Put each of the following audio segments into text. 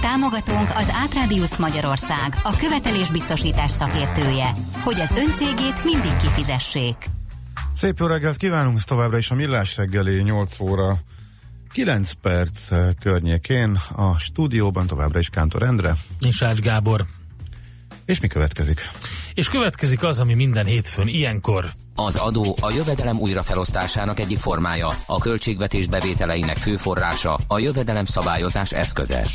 Támogatunk az Átrádiusz Magyarország, a követelésbiztosítás szakértője, hogy az öncégét mindig kifizessék. Szép jó reggelt kívánunk továbbra is a Millás reggeli 8 óra 9 perc környékén a stúdióban továbbra is Kántor Endre. És Ács Gábor. És mi következik? És következik az, ami minden hétfőn ilyenkor Az adó a jövedelem újrafelosztásának egyik formája, a költségvetés bevételeinek fő forrása, a jövedelem szabályozás eszköze.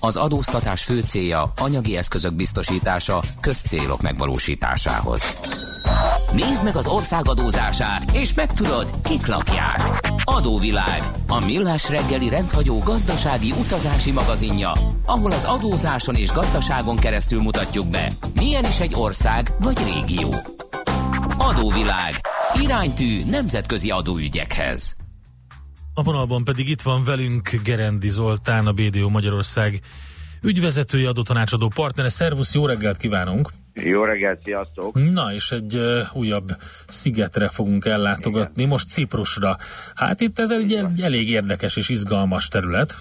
Az adóztatás fő célja anyagi eszközök biztosítása közcélok megvalósításához. Nézd meg az ország adózását, és megtudod, kik lakják. Adóvilág, a millás reggeli rendhagyó gazdasági utazási magazinja, ahol az adózáson és gazdaságon keresztül mutatjuk be, milyen is egy ország vagy régió. Adóvilág. Iránytű nemzetközi adóügyekhez. A vonalban pedig itt van velünk Gerendi Zoltán, a BDO Magyarország ügyvezetői adótanácsadó partnere. Szervusz, jó reggelt kívánunk! Jó reggelt, sziasztok! Na, és egy uh, újabb szigetre fogunk ellátogatni, Igen. most Ciprusra. Hát itt ez egy, egy elég érdekes és izgalmas terület.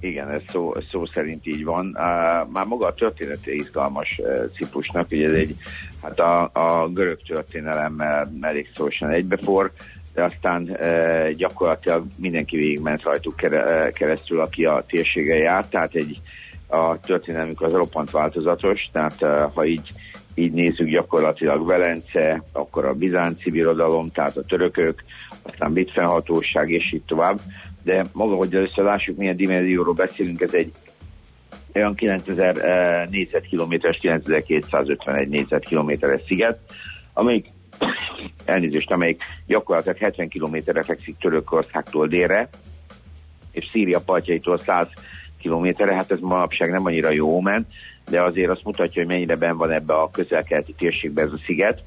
Igen, ez szó, szó szerint így van. Uh, már maga a története izgalmas uh, Ciprusnak, ugye ez egy, hát a, a görög történelemmel elég szorosan egybefor, de aztán uh, gyakorlatilag mindenki végigment rajtuk kere, keresztül, aki a térsége járt, tehát egy a történelmük az roppant változatos, tehát uh, ha így, így nézzük gyakorlatilag Velence, akkor a bizánci birodalom, tehát a törökök, aztán brit fennhatóság, és így tovább. De maga, hogy először lássuk, milyen dimenzióról beszélünk, ez egy olyan 9000 négyzetkilométeres, 9251 négyzetkilométeres sziget, amelyik elnézést, amelyik gyakorlatilag 70 kilométerre fekszik Törökországtól délre, és Szíria partjaitól 100 kilométerre, hát ez manapság nem annyira jó ment, de azért azt mutatja, hogy mennyire ben van ebbe a közel-keleti térségben ez a sziget,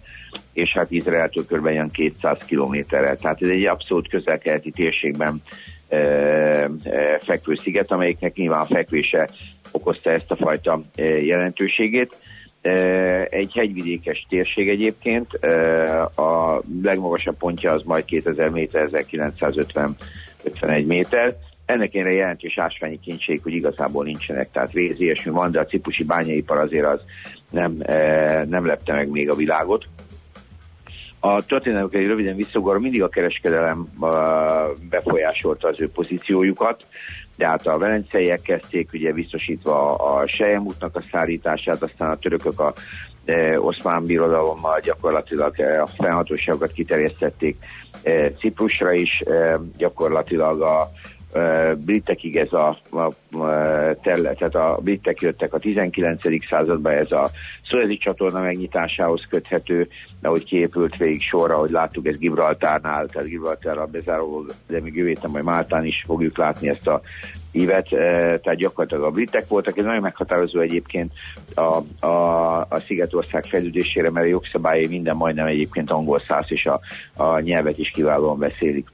és hát Izraeltől kb. ilyen 200 kilométerre. Tehát ez egy abszolút közel-keleti térségben e, e, fekvő sziget, amelyiknek nyilván a fekvése okozta ezt a fajta e, jelentőségét. Egy hegyvidékes térség egyébként, a legmagasabb pontja az majd 2000 méter, 1950 51 méter, ennek én jelentős ásványi kincség, hogy igazából nincsenek, tehát víz, ilyesmi van, de a cipusi bányaipar azért az nem, nem lepte meg még a világot. A történelmükre röviden visszagorva mindig a kereskedelem befolyásolta az ő pozíciójukat, de hát a velenceiek kezdték ugye biztosítva a Sejemútnak a szállítását, aztán a törökök a e, oszmán birodalommal gyakorlatilag e, a fennhatóságokat kiterjesztették e, Ciprusra is, e, gyakorlatilag a britekig ez a, a, a terület, tehát a britek jöttek a 19. században, ez a Szolezi csatorna megnyitásához köthető, de ahogy kiépült végig sorra, ahogy láttuk ez Gibraltárnál, tehát Gibraltárra bezáró, de még jövő héten majd Máltán is fogjuk látni ezt a ívet, tehát gyakorlatilag a britek voltak, ez nagyon meghatározó egyébként a, a, a Szigetország fejlődésére, mert a jogszabályai minden majdnem egyébként angol száz, és a, a nyelvet is kiválóan beszélik.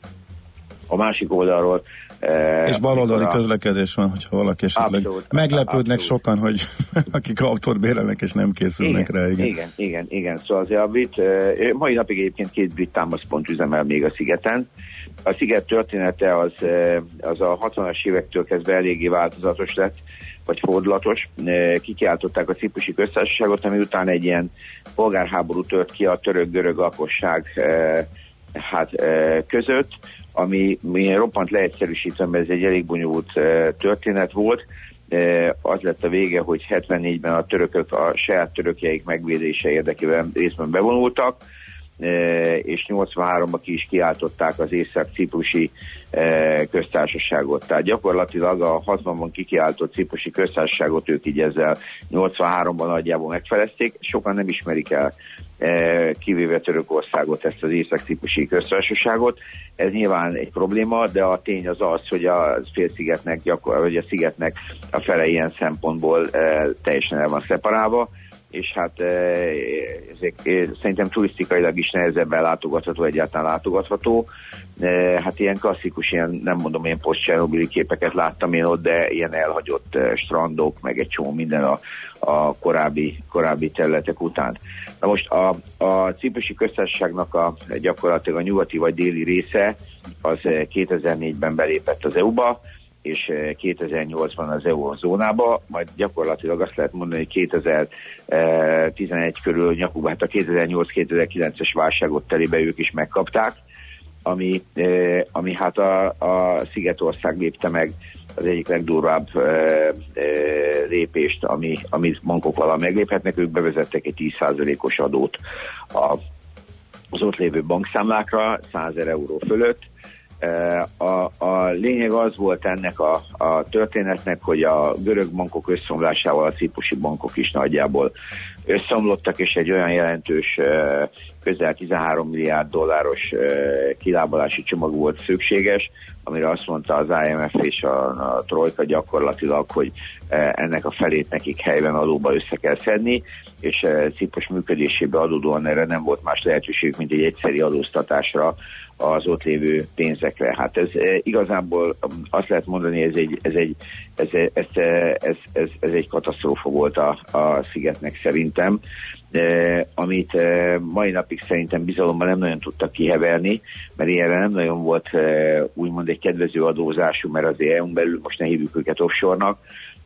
A másik oldalról és baloldali a... közlekedés van, hogyha valaki esetleg abszolút, meglepődnek abszolút. sokan, hogy akik autót bérelnek és nem készülnek igen, rá. Igen, igen, igen. igen. Szóval azért a brit, mai napig egyébként két brit támaszpont üzemel még a szigeten. A sziget története az, az a 60-as évektől kezdve eléggé változatos lett, vagy fordulatos. Kikiáltották a ciprusi köztársaságot, ami után egy ilyen polgárháború tört ki a török-görög lakosság hát, között, ami milyen roppant leegyszerűsítve, mert ez egy elég bonyolult történet volt. Az lett a vége, hogy 74-ben a törökök a saját törökjeik megvédése érdekében részben bevonultak, és 83-ban ki is kiáltották az észak-ciprusi köztársaságot. Tehát gyakorlatilag a 60-ban kikiáltott ciprusi köztársaságot ők így ezzel 83-ban nagyjából megfelezték. Sokan nem ismerik el kivéve Törökországot, ezt az észak-ciprusi köztársaságot. Ez nyilván egy probléma, de a tény az az, hogy a félszigetnek, gyakor, vagy a szigetnek a fele ilyen szempontból teljesen el van szeparálva, és hát ezek szerintem turisztikailag is nehezebben látogatható, egyáltalán látogatható. Hát ilyen klasszikus, ilyen nem mondom, ilyen poszt képeket láttam én ott, de ilyen elhagyott strandok, meg egy csomó minden a, a korábbi, korábbi területek után. Na most a, a Ciprusi köztársaságnak a gyakorlatilag a nyugati vagy déli része az 2004-ben belépett az EU-ba, és 2008-ban az EU zónába, majd gyakorlatilag azt lehet mondani, hogy 2011 körül nyakúban, hát a 2008-2009-es válságot telébe ők is megkapták, ami, ami hát a, a Szigetország lépte meg az egyik legdurvább e, e, lépést, ami, amit bankok vala megléphetnek, ők bevezettek egy 10%-os adót a, az ott lévő bankszámlákra, 100 euró fölött, a, a lényeg az volt ennek a, a történetnek, hogy a görög bankok összeomlásával a ciprusi bankok is nagyjából összeomlottak, és egy olyan jelentős közel 13 milliárd dolláros kilábalási csomag volt szükséges, amire azt mondta az IMF és a, a Trojka gyakorlatilag, hogy ennek a felét nekik helyben adóba össze kell szedni, és Ciprus működésébe adódóan erre nem volt más lehetőség, mint egy egyszeri adóztatásra az ott lévő pénzekre. Hát ez igazából azt lehet mondani, ez egy, ez egy, ez, ez, ez, ez, ez egy katasztrófa volt a, a szigetnek szerintem amit mai napig szerintem bizalommal nem nagyon tudtak kiheverni, mert ilyenre nem nagyon volt úgymond egy kedvező adózású, mert az EU-n belül most ne hívjuk őket offshore-nak,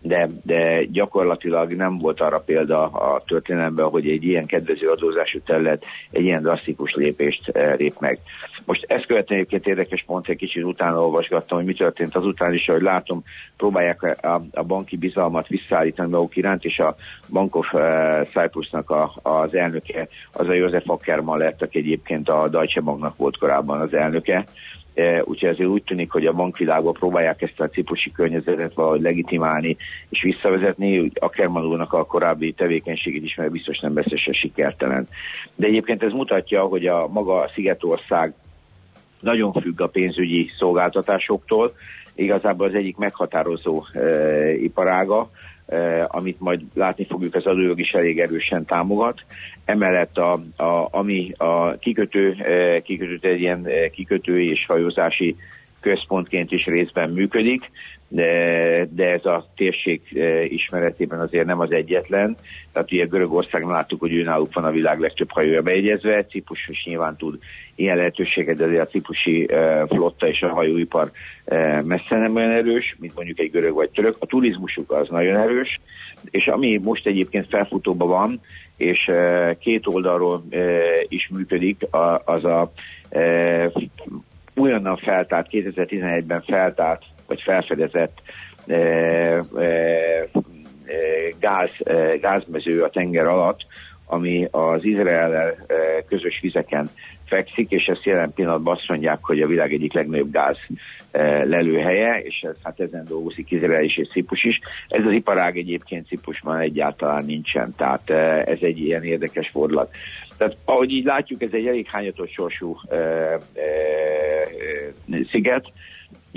de, de gyakorlatilag nem volt arra példa a történelemben, hogy egy ilyen kedvező adózású terület egy ilyen drasztikus lépést lép meg. Most ezt követően egyébként érdekes pont, egy kicsit utána olvasgattam, hogy mi történt azután is, ahogy látom, próbálják a, a banki bizalmat visszaállítani maguk iránt, és a Bank of uh, Cyprusnak a, az elnöke, az a József Ackerman lett, aki egyébként a Deutsche Banknak volt korábban az elnöke, úgyhogy azért úgy tűnik, hogy a bankvilágban próbálják ezt a ciprusi környezetet valahogy legitimálni és visszavezetni, Ackerman úrnak a korábbi tevékenységét is, mert biztos nem beszélse sikertelen. De egyébként ez mutatja, hogy a maga a Szigetország nagyon függ a pénzügyi szolgáltatásoktól. Igazából az egyik meghatározó e, iparága, e, amit majd látni fogjuk, az adójog is elég erősen támogat. Emellett a, a, ami a kikötő, e, kikötő egy ilyen e, és hajózási központként is részben működik, de, de ez a térség e, ismeretében azért nem az egyetlen. Tehát ugye Görögországban láttuk, hogy náluk van a világ legtöbb hajója bejegyezve, Ciprus is nyilván tud ilyen lehetőséget, de azért a ciprusi e, flotta és a hajóipar e, messze nem olyan erős, mint mondjuk egy görög vagy török. A turizmusuk az nagyon erős, és ami most egyébként felfutóban van, és két oldalról is működik, az a újonnan feltárt, 2011-ben feltárt, vagy felfedezett gáz, gázmező a tenger alatt, ami az Izrael közös vizeken fekszik, és ezt jelen pillanatban azt mondják, hogy a világ egyik legnagyobb gáz lelőhelye, és ez, hát ezen dolgozik Izrael is és Ciprus is. Ez az iparág egyébként Ciprusban egyáltalán nincsen, tehát ez egy ilyen érdekes fordulat. Tehát ahogy így látjuk, ez egy elég hányatos sorsú e, e, sziget,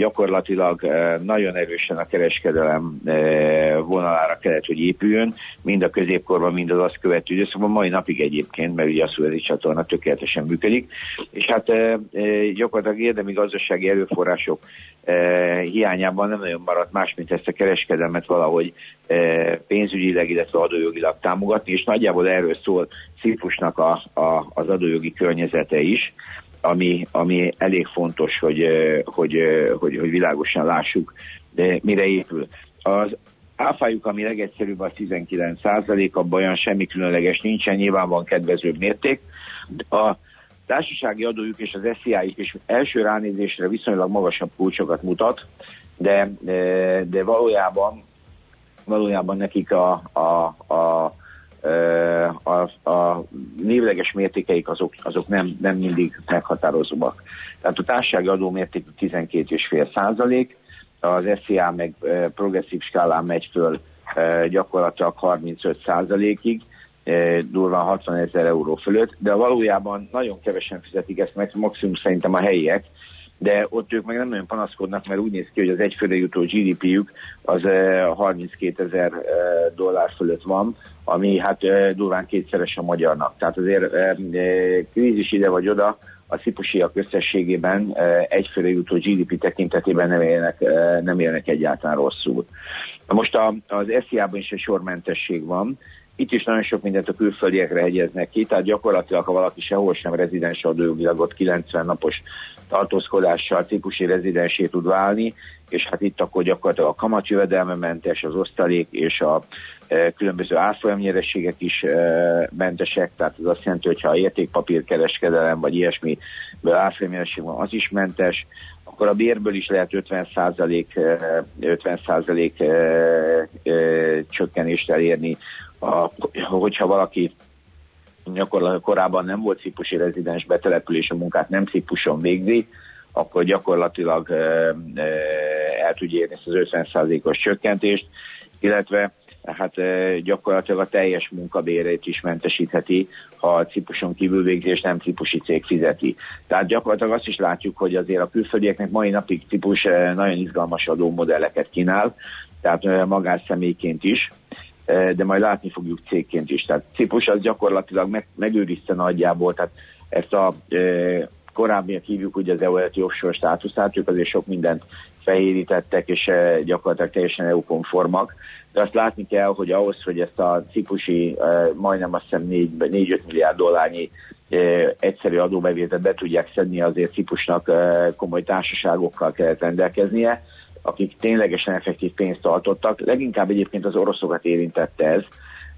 gyakorlatilag nagyon erősen a kereskedelem vonalára kellett, hogy épüljön, mind a középkorban, mind az azt követő időszakban, mai napig egyébként, mert ugye a szuezi csatorna tökéletesen működik, és hát gyakorlatilag érdemi gazdasági erőforrások hiányában nem nagyon maradt más, mint ezt a kereskedelmet valahogy pénzügyileg, illetve adójogilag támogatni, és nagyjából erről szól Ciprusnak a, a, az adójogi környezete is, ami, ami elég fontos, hogy, hogy, hogy, hogy világosan lássuk, de mire épül. Az áfájuk, ami legegyszerűbb, az 19 százalék, abban olyan semmi különleges nincsen, nyilván van kedvezőbb mérték. A társasági adójuk és az SZIA-juk is első ránézésre viszonylag magasabb kulcsokat mutat, de, de, de valójában valójában nekik a, a, a a, a névleges mértékeik azok, azok nem, nem mindig meghatározóak. Tehát a társasági adó mértékű 12,5 százalék, az SZIA meg progresszív skálán megy föl gyakorlatilag 35 százalékig, durván 60 ezer euró fölött, de valójában nagyon kevesen fizetik ezt meg, maximum szerintem a helyiek, de ott ők meg nem nagyon panaszkodnak, mert úgy néz ki, hogy az egyfőre jutó GDP-jük az 32 ezer dollár fölött van, ami hát durván kétszeres a magyarnak. Tehát azért krízis ide vagy oda, a cipusiak összességében egyfőre jutó GDP tekintetében nem élnek, nem élnek egyáltalán rosszul. Most az SZIA-ban is egy sormentesség van, itt is nagyon sok mindent a külföldiekre hegyeznek ki, tehát gyakorlatilag, ha valaki sehol sem rezidens adójogilag ott 90 napos tartózkodással típusi rezidensé tud válni, és hát itt akkor gyakorlatilag a kamatjövedelmementes, az osztalék és a e, különböző árfolyamnyerességek is e, mentesek, tehát ez azt jelenti, hogy ha értékpapírkereskedelem vagy ilyesmi árfolyamnyereség van, az is mentes, akkor a bérből is lehet 50 százalék, 50 e, százalék e, csökkenést elérni, a, hogyha valaki gyakorlatilag korábban nem volt cipusi rezidens betelepülés, a munkát nem Cipuson végzi, akkor gyakorlatilag el tudja érni ezt az 50%-os csökkentést, illetve hát gyakorlatilag a teljes munkabérét is mentesítheti, ha a Cipuson kívül végzi, és nem cipusi cég fizeti. Tehát gyakorlatilag azt is látjuk, hogy azért a külföldieknek mai napig Cipus nagyon izgalmas adómodelleket kínál, tehát magánszemélyként is, de majd látni fogjuk cégként is. Tehát Ciprus az gyakorlatilag meg, megőrizte nagyjából, tehát ezt a e, korábbiak hívjuk ugye az EU-leti offshore státuszát, ők azért sok mindent fehérítettek, és e, gyakorlatilag teljesen EU-konformak. De azt látni kell, hogy ahhoz, hogy ezt a ciprusi majdnem azt hiszem 4-5 milliárd dollárnyi egyszerű adóbevételt be tudják szedni, azért Ciprusnak komoly társaságokkal kellett rendelkeznie akik ténylegesen effektív pénzt tartottak. Leginkább egyébként az oroszokat érintette ez,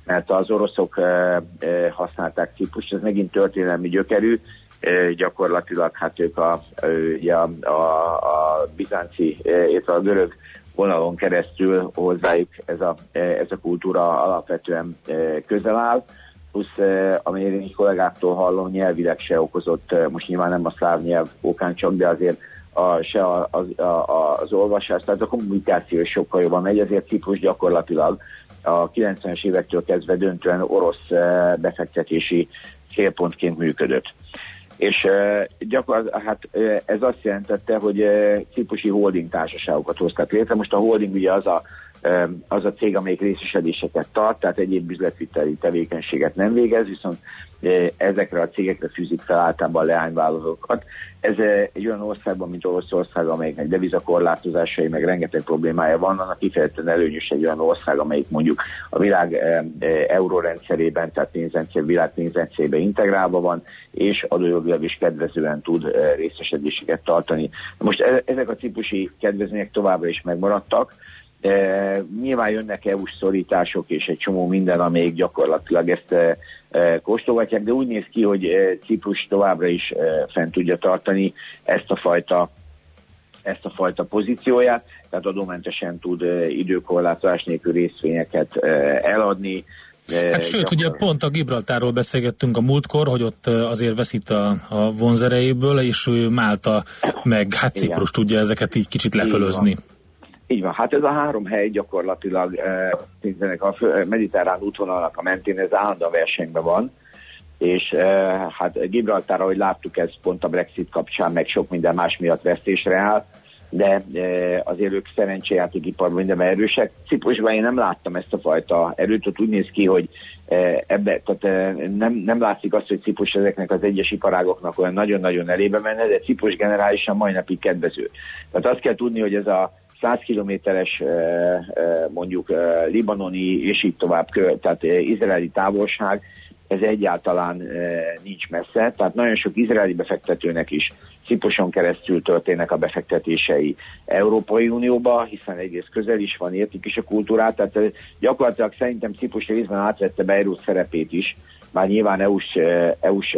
mert az oroszok e, e, használták Ciprust, ez megint történelmi gyökerű, e, gyakorlatilag hát ők a, a, a, a bizánci, illetve a görög vonalon keresztül hozzájuk ez a, ez a kultúra alapvetően közel áll, plusz amelyet én kollégáktól hallom, nyelvileg se okozott, most nyilván nem a szláv nyelv okán csak, de azért a, se a, a, a, az olvasás, tehát a kommunikáció is sokkal jobban megy, ezért Ciprus gyakorlatilag a 90-es évektől kezdve döntően orosz eh, befektetési célpontként működött. És e, gyakorlatilag hát e, ez azt jelentette, hogy ciprusi holding társaságokat hoztak létre. Most a holding ugye az a az a cég, amelyik részesedéseket tart, tehát egyéb üzletviteli tevékenységet nem végez, viszont ezekre a cégekre fűzik fel általában leányvállalatokat. Ez egy olyan országban, mint Oroszország, amelyiknek devizakorlátozásai, meg rengeteg problémája van, annak kifejezetten előnyös egy olyan ország, amelyik mondjuk a világ eurórendszerében, tehát pénzrendszer, világ pénzrendszerében integrálva van, és adójogilag is kedvezően tud részesedéseket tartani. Most e, ezek a típusi kedvezmények továbbra is megmaradtak, E, nyilván jönnek EU-s szorítások és egy csomó minden, amelyik gyakorlatilag ezt e, e, kóstolgatják, de úgy néz ki, hogy e, Ciprus továbbra is e, fent tudja tartani ezt a fajta ezt a fajta pozícióját, tehát adómentesen tud e, időkorlátozás nélkül részvényeket e, eladni, Hát sőt, ugye pont a Gibraltáról beszélgettünk a múltkor, hogy ott azért veszít a, a vonzerejéből, és ő Málta meg. Hát Ciprus tudja ezeket így kicsit lefölözni. Így van, hát ez a három hely gyakorlatilag eh, a mediterrán útvonalnak a mentén ez állandó versenyben van, és eh, hát Gibraltár, ahogy láttuk, ez pont a Brexit kapcsán, meg sok minden más miatt vesztésre áll, de eh, azért ők szerencséjátékiparban minden erősek. Ciprusban én nem láttam ezt a fajta erőt, ott úgy néz ki, hogy eh, ebbe, tehát eh, nem, nem látszik azt, hogy Ciprus ezeknek az egyes iparágoknak olyan nagyon-nagyon elébe menne, de Ciprus generálisan mai napig kedvező. Tehát azt kell tudni, hogy ez a 100 kilométeres mondjuk libanoni és így tovább, tehát izraeli távolság, ez egyáltalán nincs messze, tehát nagyon sok izraeli befektetőnek is Ciposon keresztül történnek a befektetései Európai Unióba, hiszen egész közel is van, értik is a kultúrát, tehát gyakorlatilag szerintem Cipus részben átvette Beirut szerepét is, már nyilván EU-s, EU-s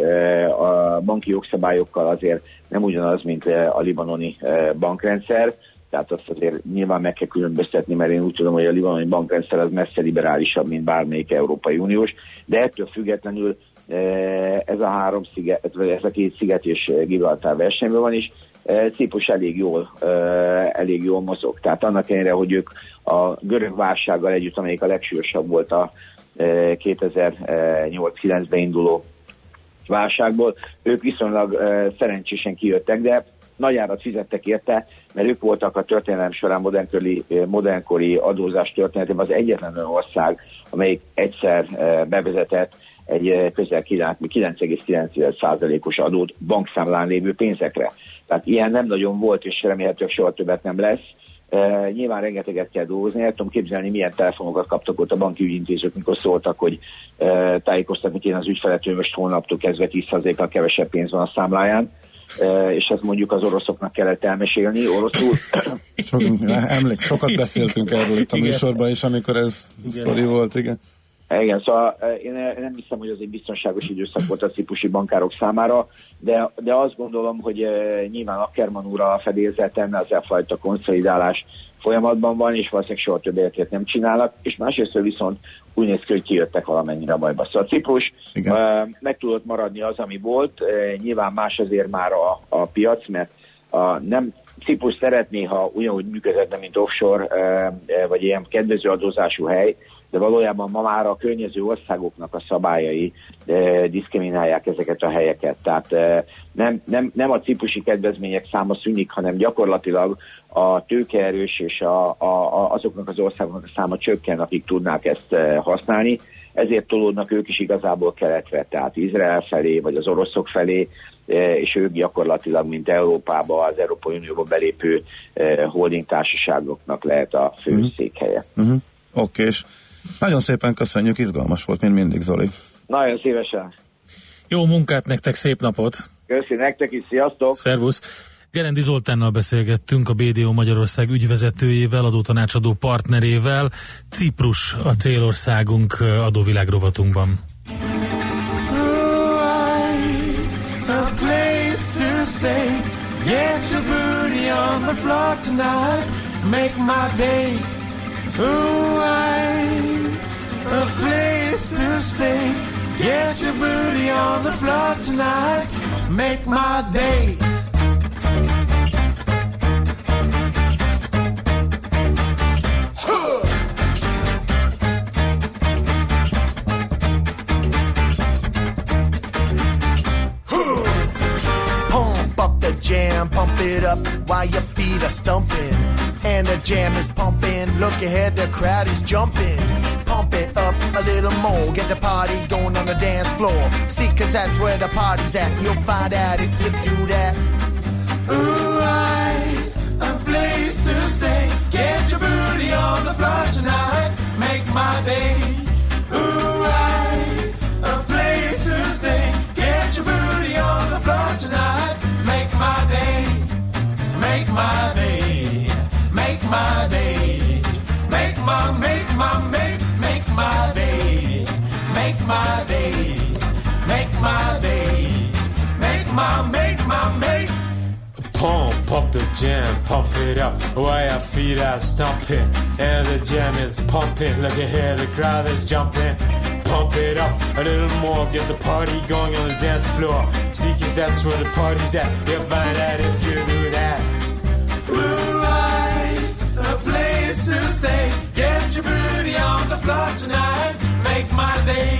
a banki jogszabályokkal azért nem ugyanaz, mint a libanoni bankrendszer, tehát azt azért nyilván meg kell különböztetni, mert én úgy tudom, hogy a libanoni bankrendszer az messze liberálisabb, mint bármelyik Európai Uniós, de ettől függetlenül e, ez a három sziget, vagy ez a két sziget és Gibraltár versenyben van, és e, Ciprus elég jól, e, elég jól mozog. Tehát annak ellenére, hogy ők a görög válsággal együtt, amelyik a legsúlyosabb volt a 2008-9-ben induló válságból, ők viszonylag szerencsésen kijöttek, de nagy árat fizettek érte, mert ők voltak a történelem során modernkori, modernkori adózás történetében az egyetlen ország, amelyik egyszer bevezetett egy közel 9,9%-os adót bankszámlán lévő pénzekre. Tehát ilyen nem nagyon volt, és remélhetőleg soha többet nem lesz. Uh, nyilván rengeteget kell dolgozni, el tudom képzelni, milyen telefonokat kaptak ott a banki ügyintézők, mikor szóltak, hogy uh, tájékoztatni kéne az ügyfelet, hogy most holnaptól kezdve 10%-kal kevesebb pénz van a számláján. És ezt mondjuk az oroszoknak kellett elmesélni, oroszul. Sok, emlék, sokat beszéltünk erről itt a műsorban is, amikor ez sztori volt, igen. Igen, szóval én nem hiszem, hogy az egy biztonságos időszak volt a ciprusi bankárok számára, de, de azt gondolom, hogy nyilván Ackerman úr a fedélzeten az a fajta konszolidálás folyamatban van, és valószínűleg soha több értét nem csinálnak, és másrészt viszont úgy néz ki, hogy kijöttek valamennyire a bajba. Szóval Ciprus Igen. meg tudott maradni az, ami volt, nyilván más azért már a, a piac, mert a, nem Ciprus szeretné, ha ugyanúgy működhetne, mint offshore, vagy ilyen kedvező adózású hely, de valójában ma már a környező országoknak a szabályai e, diszkriminálják ezeket a helyeket. Tehát e, nem, nem, nem a ciprusi kedvezmények száma szűnik, hanem gyakorlatilag a tőkeerős és a, a, a, azoknak az országoknak a száma csökken, akik tudnák ezt e, használni. Ezért tolódnak ők is igazából keletre, tehát Izrael felé, vagy az oroszok felé, e, és ők gyakorlatilag, mint Európába, az Európai Unióba belépő e, holding társaságoknak lehet a főszékhelye. Uh-huh. Uh-huh. Oké, okay, és nagyon szépen köszönjük, izgalmas volt, mint mindig, Zoli. Nagyon szívesen. Jó munkát nektek, szép napot! Köszi nektek is, sziasztok! Szervusz! Gerendi Zoltánnal beszélgettünk, a BDO Magyarország ügyvezetőjével, adótanácsadó partnerével. Ciprus a célországunk adóvilágrovatunkban. My day. Ooh, I a place to stay. Get your booty on the floor tonight. Make my day. Pump up the jam, pump it up while your feet are stumping. And the jam is pumping. Look ahead, the crowd is jumping pump it up a little more. Get the party going on the dance floor. See, cause that's where the party's at. You'll find out if you do that. Ooh, I, a place to stay. Get your booty on the floor tonight. Make my day. Ooh, I, a place to stay. Get your booty on the floor tonight. Make my day. Make my day. Make my day. Make my, make my, make my day, make my day, make my day, make my, make my, make. Pump, pump the jam, pump it up while your feet are stomping. And the jam is pumping, look ahead, the crowd is jumping. Pump it up a little more, get the party going on the dance floor. See, cause that's where the party's at. You'll find out if you do that. Ooh, I, a place to stay. Your booty on the floor tonight. Make my day.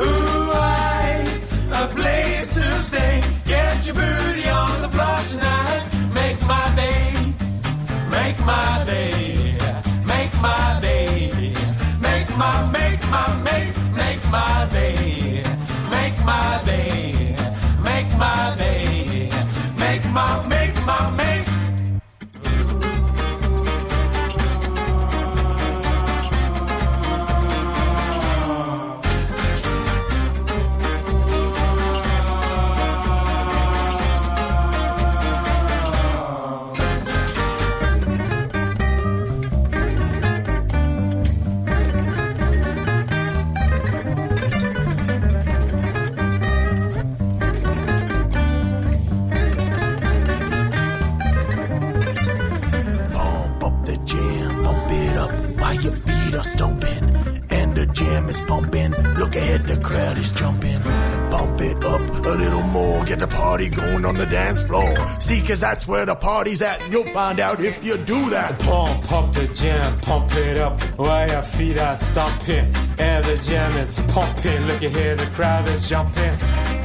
Ooh, I, a place to stay. Get your booty on the floor tonight. Make my day. Make my day. Make my day. Make my, make my, make, make my day. Make my day. Make my day. Cause that's where the party's at, and you'll find out if you do that. Pump up the jam, pump it up while your feet are stomping, and the jam is pumping. Look at here, the crowd is jumping.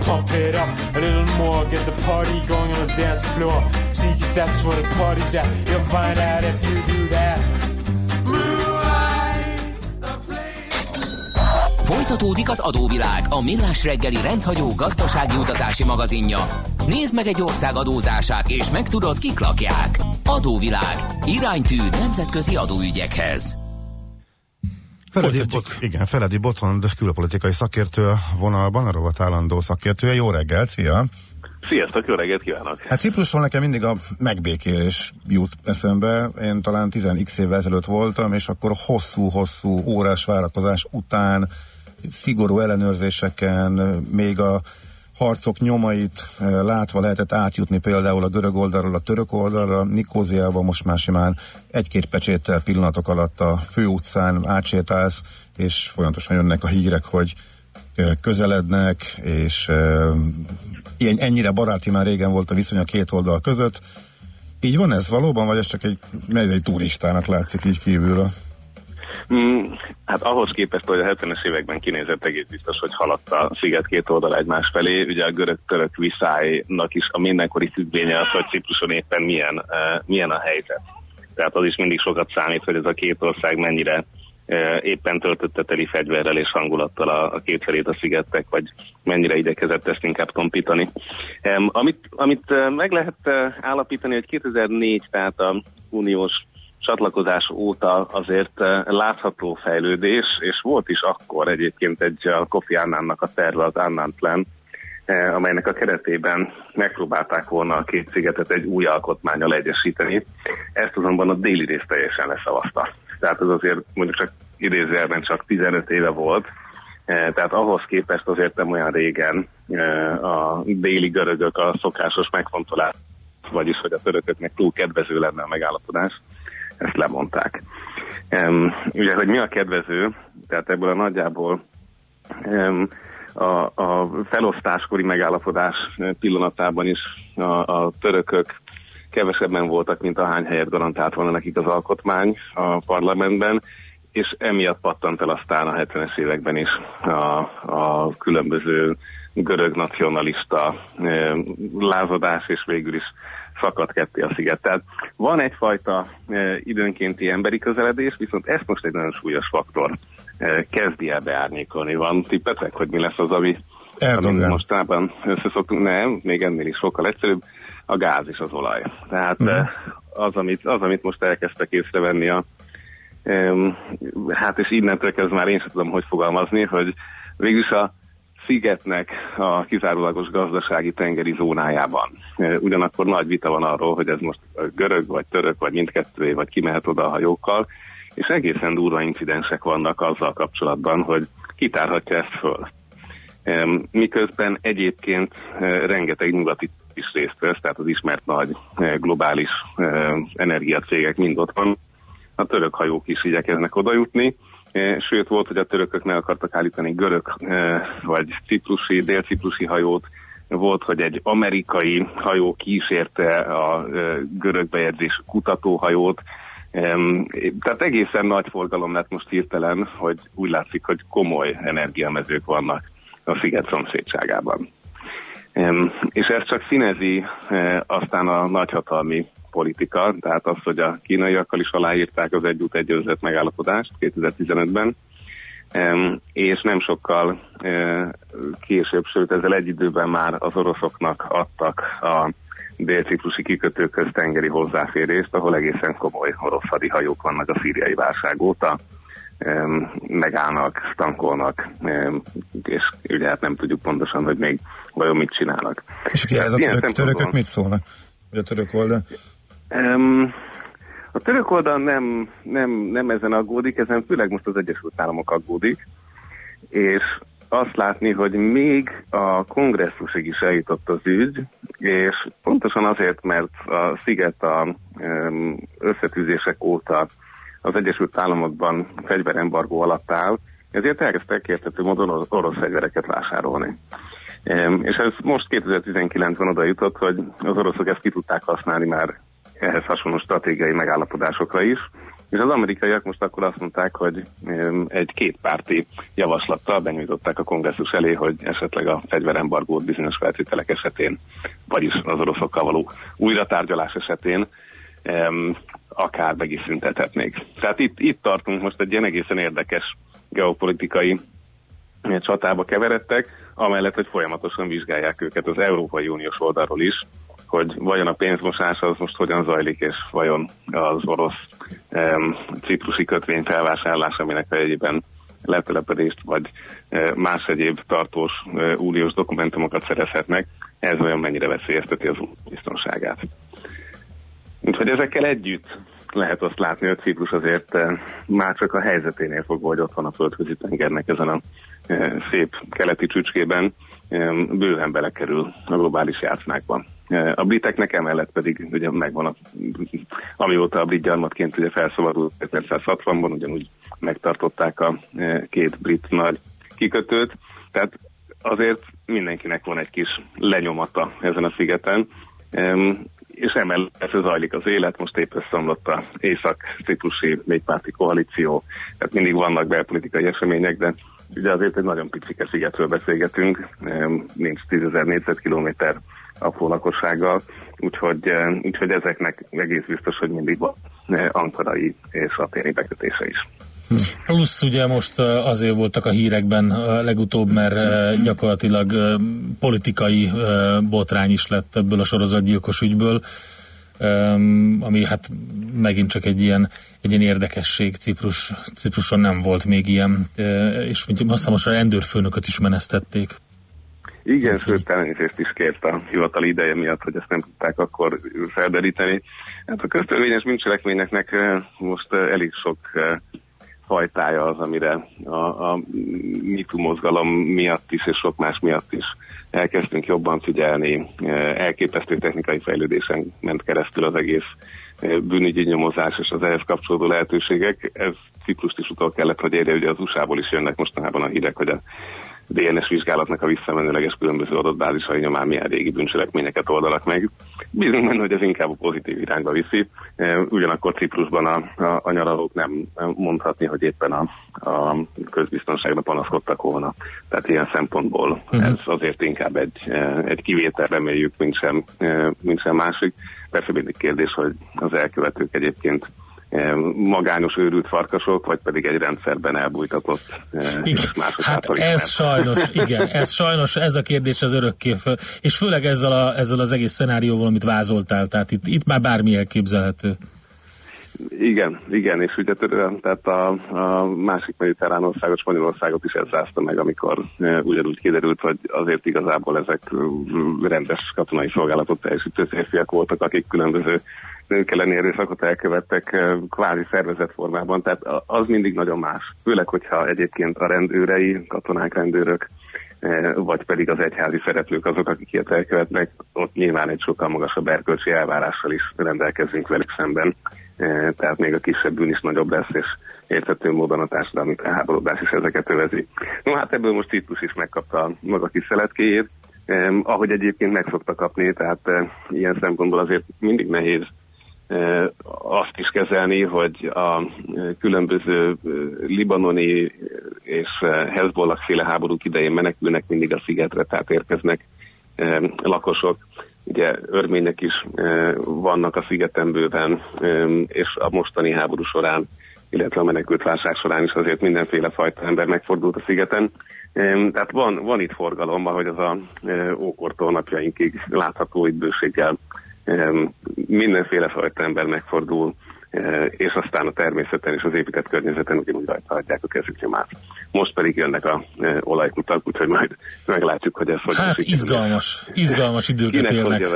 pump it up a little more. Get the party going on the dance floor. See, cause that's where the party's at. You'll find out if you do Folytatódik az adóvilág, a millás reggeli rendhagyó gazdasági utazási magazinja. Nézd meg egy ország adózását, és megtudod, kik lakják. Adóvilág. Iránytű nemzetközi adóügyekhez. Feledi, Bot, igen, Feledi Botond külpolitikai szakértő a vonalban, a rovat állandó szakértője. Jó reggelt, szia! Sziasztok, jó reggelt kívánok! Hát Ciprusról nekem mindig a megbékélés jut eszembe. Én talán 10x évvel ezelőtt voltam, és akkor hosszú-hosszú órás várakozás után szigorú ellenőrzéseken, még a harcok nyomait eh, látva lehetett átjutni például a görög oldalról a török oldalra, Nikóziában most már simán egy-két pecséttel pillanatok alatt a főutcán átsétálsz, és folyamatosan jönnek a hírek, hogy eh, közelednek, és eh, ilyen, ennyire baráti már régen volt a viszony a két oldal között. Így van ez valóban, vagy ez csak egy, ez egy turistának látszik így kívülről? Mm, hát ahhoz képest, hogy a 70-es években kinézett egész biztos, hogy haladt a sziget két oldal egymás felé. Ugye a görög-török viszálynak is a mindenkori függvénye az, hogy Cipruson éppen milyen, uh, milyen a helyzet. Tehát az is mindig sokat számít, hogy ez a két ország mennyire uh, éppen töltötte teli fegyverrel és hangulattal a, a két felét a szigettek, vagy mennyire igyekezett ezt inkább kompítani. Um, amit amit uh, meg lehet állapítani, hogy 2004, tehát a uniós csatlakozás óta azért eh, látható fejlődés, és volt is akkor egyébként egy a Kofi Annannak a terve, az Annan Plan, eh, amelynek a keretében megpróbálták volna a két szigetet egy új alkotmányal egyesíteni. Ezt azonban a déli rész teljesen leszavazta. Tehát ez azért mondjuk csak idézőjelben csak 15 éve volt, eh, tehát ahhoz képest azért nem olyan régen a déli görögök a szokásos megfontolás, vagyis hogy a törököknek túl kedvező lenne a megállapodás, ezt lemondták. Um, ugye, hogy mi a kedvező, tehát ebből a nagyjából um, a, a felosztáskori megállapodás pillanatában is a, a törökök kevesebben voltak, mint ahány helyet garantált volna nekik az alkotmány a parlamentben, és emiatt pattant el aztán a 70-es években is a, a különböző görög nacionalista lázadás, és végül is szakadt ketté a sziget. Tehát van egyfajta e, időnkénti emberi közeledés, viszont ezt most egy nagyon súlyos faktor e, kezdi el beárnyékolni. Van tippetek, hogy mi lesz az, ami, ami mostában összeszoktunk? Nem, még ennél is sokkal egyszerűbb, a gáz és az olaj. Tehát mm. az, amit, az, amit most elkezdtek észrevenni a hát és innentől kezdve már én sem tudom, hogy fogalmazni, hogy végülis a szigetnek a kizárólagos gazdasági tengeri zónájában. Ugyanakkor nagy vita van arról, hogy ez most görög, vagy török, vagy mindkettővé, vagy kimehet oda a hajókkal, és egészen durva incidensek vannak azzal kapcsolatban, hogy kitárhatja ezt föl. Miközben egyébként rengeteg nyugati is részt vesz, tehát az ismert nagy globális energiacégek mind ott van. A török hajók is igyekeznek oda jutni, sőt volt, hogy a törökök meg akartak állítani görög e, vagy ciprusi, dél-ciprusi hajót, volt, hogy egy amerikai hajó kísérte a e, görög bejegyzés kutatóhajót, tehát egészen nagy forgalom lett most hirtelen, hogy úgy látszik, hogy komoly energiamezők vannak a sziget szomszédságában. És ez csak színezi aztán a nagyhatalmi politika, tehát az, hogy a kínaiakkal is aláírták az együtt egyőzött megállapodást 2015-ben, és nem sokkal később, sőt ezzel egy időben már az oroszoknak adtak a dél-ciprusi kikötőköz tengeri hozzáférést, ahol egészen komoly orosz hadihajók vannak a szíriai válság óta, megállnak, stankolnak, és ugye hát nem tudjuk pontosan, hogy még vajon mit csinálnak. És ugye ez a török, törökök mit szólnak? Vagy a török oldal? Um, a török oldal nem, nem, nem ezen aggódik, ezen főleg most az Egyesült Államok aggódik, és azt látni, hogy még a kongresszusig is eljutott az ügy, és pontosan azért, mert a sziget a összetűzések óta az Egyesült Államokban fegyverembargó alatt áll, ezért elkezdtek értető módon orosz fegyvereket vásárolni. És ez most 2019-ben oda jutott, hogy az oroszok ezt ki tudták használni már ehhez hasonló stratégiai megállapodásokra is, És az amerikaiak most akkor azt mondták, hogy egy kétpárti javaslattal benyújtották a kongresszus elé, hogy esetleg a fegyverembargót bizonyos feltételek esetén, vagyis az oroszokkal való újratárgyalás esetén akár meg is szüntethetnék. Tehát itt, itt tartunk most egy ilyen egészen érdekes geopolitikai csatába keveredtek, amellett, hogy folyamatosan vizsgálják őket az Európai Uniós oldalról is, hogy vajon a pénzmosás az most hogyan zajlik, és vajon az orosz um, ciprusi kötvény felvásárlás, aminek egyében letelepedést vagy uh, más egyéb tartós uh, uniós dokumentumokat szerezhetnek, ez olyan mennyire veszélyezteti az biztonságát. Úgyhogy ezekkel együtt lehet azt látni, hogy Ciprus azért uh, már csak a helyzeténél fogva, hogy ott van a földközi tengernek ezen a szép keleti csücskében, bőven belekerül a globális játszmákban. A briteknek emellett pedig ugye megvan, a, amióta a brit gyarmatként ugye felszabadult 1960-ban, ugyanúgy megtartották a két brit nagy kikötőt, tehát azért mindenkinek van egy kis lenyomata ezen a szigeten, és emellett zajlik az élet, most épp összeomlott a észak-ciprusi négypárti koalíció, tehát mindig vannak belpolitikai események, de ugye azért egy nagyon picike szigetről beszélgetünk, nincs 10.000 négyzetkilométer apró lakossággal, úgyhogy, úgyhogy ezeknek egész biztos, hogy mindig van ankarai és aténi bekötése is. Plusz ugye most azért voltak a hírekben legutóbb, mert gyakorlatilag politikai botrány is lett ebből a sorozatgyilkos ügyből, ami hát megint csak egy ilyen, egy ilyen érdekesség. Ciprus, Cipruson nem volt még ilyen, és azt hiszem most a rendőrfőnököt is menesztették. Igen, sőt, elnézést is kért a hivatali ideje miatt, hogy ezt nem tudták akkor felderíteni. Hát a köztörvényes bűncselekményeknek most elég sok fajtája az, amire a, a MeToo mozgalom miatt is, és sok más miatt is elkezdtünk jobban figyelni. Elképesztő technikai fejlődésen ment keresztül az egész bűnügyi nyomozás és az ehhez kapcsolódó lehetőségek. Ez Ciprust is utol kellett, hogy érje, ugye az USA-ból is jönnek mostanában a hírek, hogy a DNS vizsgálatnak a visszamenőleges különböző adatbázisai nyomán milyen régi bűncselekményeket oldalak meg. Bízunk benne, hogy ez inkább a pozitív irányba viszi. E, ugyanakkor Ciprusban a, a, a nyaralók nem mondhatni, hogy éppen a, a közbiztonságra panaszkodtak volna. Tehát ilyen szempontból uh-huh. ez azért inkább egy, e, egy kivétel reméljük, mint sem, e, mint sem másik. Persze mindig kérdés, hogy az elkövetők egyébként magányos őrült farkasok, vagy pedig egy rendszerben elbújtatott igen. Hát ez sajnos, igen, ez sajnos, ez a kérdés az örökké, és főleg ezzel, a, ezzel az egész szenárióval, amit vázoltál, tehát itt, itt már bármi elképzelhető. Igen, igen, és ugye tehát a, a másik mediterrán országot, Spanyolországot is ez rázta meg, amikor e, ugyanúgy kiderült, hogy azért igazából ezek rendes katonai szolgálatot teljesítő férfiak voltak, akik különböző nők elleni erőszakot elkövettek eh, kvázi szervezett formában, tehát az mindig nagyon más. Főleg, hogyha egyébként a rendőrei, katonák, rendőrök, eh, vagy pedig az egyházi szereplők azok, akik ilyet elkövetnek, ott nyilván egy sokkal magasabb erkölcsi elvárással is rendelkezünk velük szemben, eh, tehát még a kisebb bűn is nagyobb lesz, és érthető módon a társadalmi felháborodás is ezeket övezi. No hát ebből most Titus is megkapta maga kis szeletkéjét, ahogy egyébként meg szokta kapni, tehát eh, ilyen szempontból azért mindig nehéz azt is kezelni, hogy a különböző libanoni és Hezbollah féle háborúk idején menekülnek mindig a szigetre, tehát érkeznek lakosok. Ugye örmények is vannak a szigeten bőven, és a mostani háború során, illetve a menekült válság során is azért mindenféle fajta ember megfordult a szigeten. Tehát van, van itt forgalom, ahogy az a ókortól napjainkig látható itt bőséggel mindenféle fajta ember megfordul, e, és aztán a természeten és az épített környezeten ugyanúgy rajta adják a kezük nyomát. Most pedig jönnek a e, olajkutak, úgyhogy majd meglátjuk, hogy ez hogy Hát izgalmas, izgalmas időket élnek.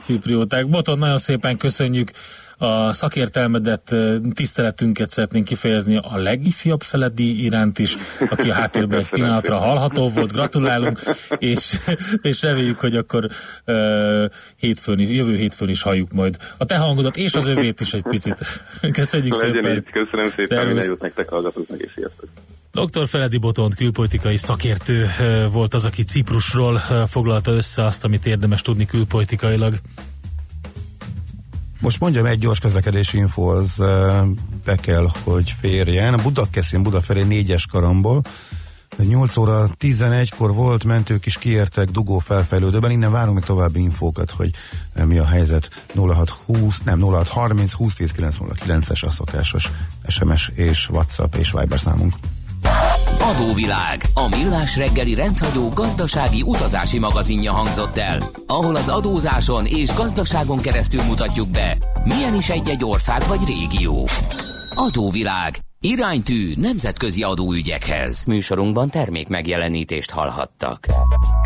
Ciprióták. Boton, nagyon szépen köszönjük a szakértelmedet, tiszteletünket szeretnénk kifejezni a legifjabb feledi iránt is, aki a háttérben egy pillanatra hallható volt, gratulálunk, és, és reméljük, hogy akkor uh, hétfőn, jövő hétfőn is halljuk majd a te hangodat, és az övét is egy picit. Köszönjük Legyen szépen. Így. Köszönöm szépen, minden jót nektek hallgatóknak, és sziasztok. Dr. Feledi Botont külpolitikai szakértő volt az, aki Ciprusról foglalta össze azt, amit érdemes tudni külpolitikailag. Most mondjam, egy gyors közlekedési info az be kell, hogy férjen. Budakeszin Budafelé négyes karomból 8 óra 11-kor volt, mentők is kiértek dugó felfejlődőben, innen várunk még további infókat, hogy mi a helyzet 0620, nem 0630 2010 909-es a szokásos SMS és WhatsApp és Viber számunk. Adóvilág, a millás reggeli rendhagyó gazdasági utazási magazinja hangzott el, ahol az adózáson és gazdaságon keresztül mutatjuk be, milyen is egy-egy ország vagy régió. Adóvilág, iránytű nemzetközi adóügyekhez. Műsorunkban termék megjelenítést hallhattak.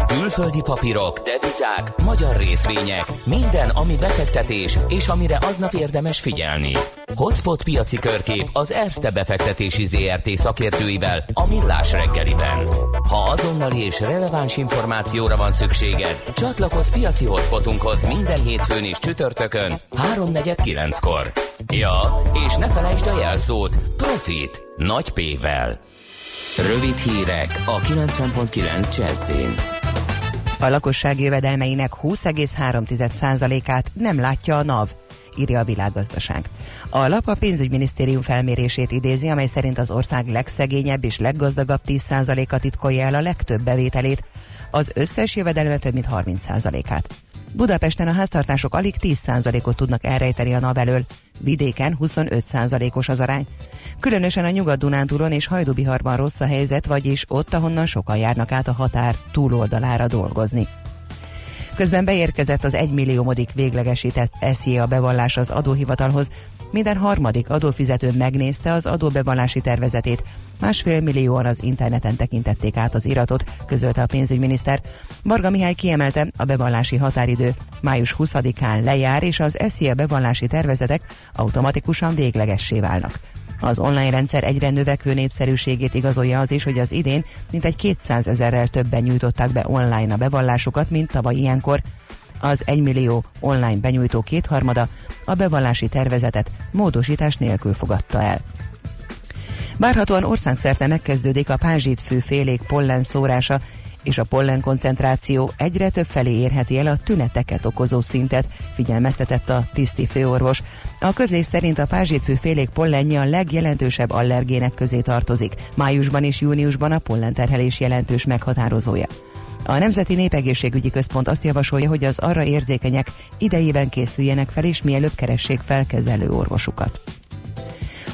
Külföldi papírok, devizák, magyar részvények, minden, ami befektetés, és amire aznap érdemes figyelni. Hotspot piaci körkép az Erste befektetési ZRT szakértőivel a Millás reggeliben. Ha azonnali és releváns információra van szükséged, csatlakozz piaci hotspotunkhoz minden hétfőn és csütörtökön 3.49-kor. Ja, és ne felejtsd a jelszót Profit nagy P-vel. Rövid hírek a 90.9 Jazzin. A lakosság jövedelmeinek 20,3%-át nem látja a NAV, írja a világgazdaság. A lap a pénzügyminisztérium felmérését idézi, amely szerint az ország legszegényebb és leggazdagabb 10%-a titkolja el a legtöbb bevételét, az összes jövedelme több mint 30%-át. Budapesten a háztartások alig 10%-ot tudnak elrejteni a NAV elől, vidéken 25%-os az arány. Különösen a Nyugat-Dunántúron és Hajdubiharban rossz a helyzet, vagyis ott, ahonnan sokan járnak át a határ túloldalára dolgozni. Közben beérkezett az egymilliómodik véglegesített SZIA bevallás az adóhivatalhoz. Minden harmadik adófizető megnézte az adóbevallási tervezetét. Másfél millióan az interneten tekintették át az iratot, közölte a pénzügyminiszter. Varga Mihály kiemelte, a bevallási határidő május 20-án lejár, és az SZIA bevallási tervezetek automatikusan véglegessé válnak. Az online rendszer egyre növekvő népszerűségét igazolja az is, hogy az idén mintegy 200 ezerrel többen nyújtották be online a bevallásukat, mint tavaly ilyenkor. Az 1 millió online benyújtó kétharmada a bevallási tervezetet módosítás nélkül fogadta el. Várhatóan országszerte megkezdődik a pázsitfű félék pollen szórása, és a pollen koncentráció egyre több felé érheti el a tüneteket okozó szintet, figyelmeztetett a tiszti főorvos. A közlés szerint a pázsitfű félék pollenje a legjelentősebb allergének közé tartozik. Májusban és júniusban a pollenterhelés jelentős meghatározója. A Nemzeti Népegészségügyi Központ azt javasolja, hogy az arra érzékenyek idejében készüljenek fel, és mielőbb keressék fel kezelő orvosukat.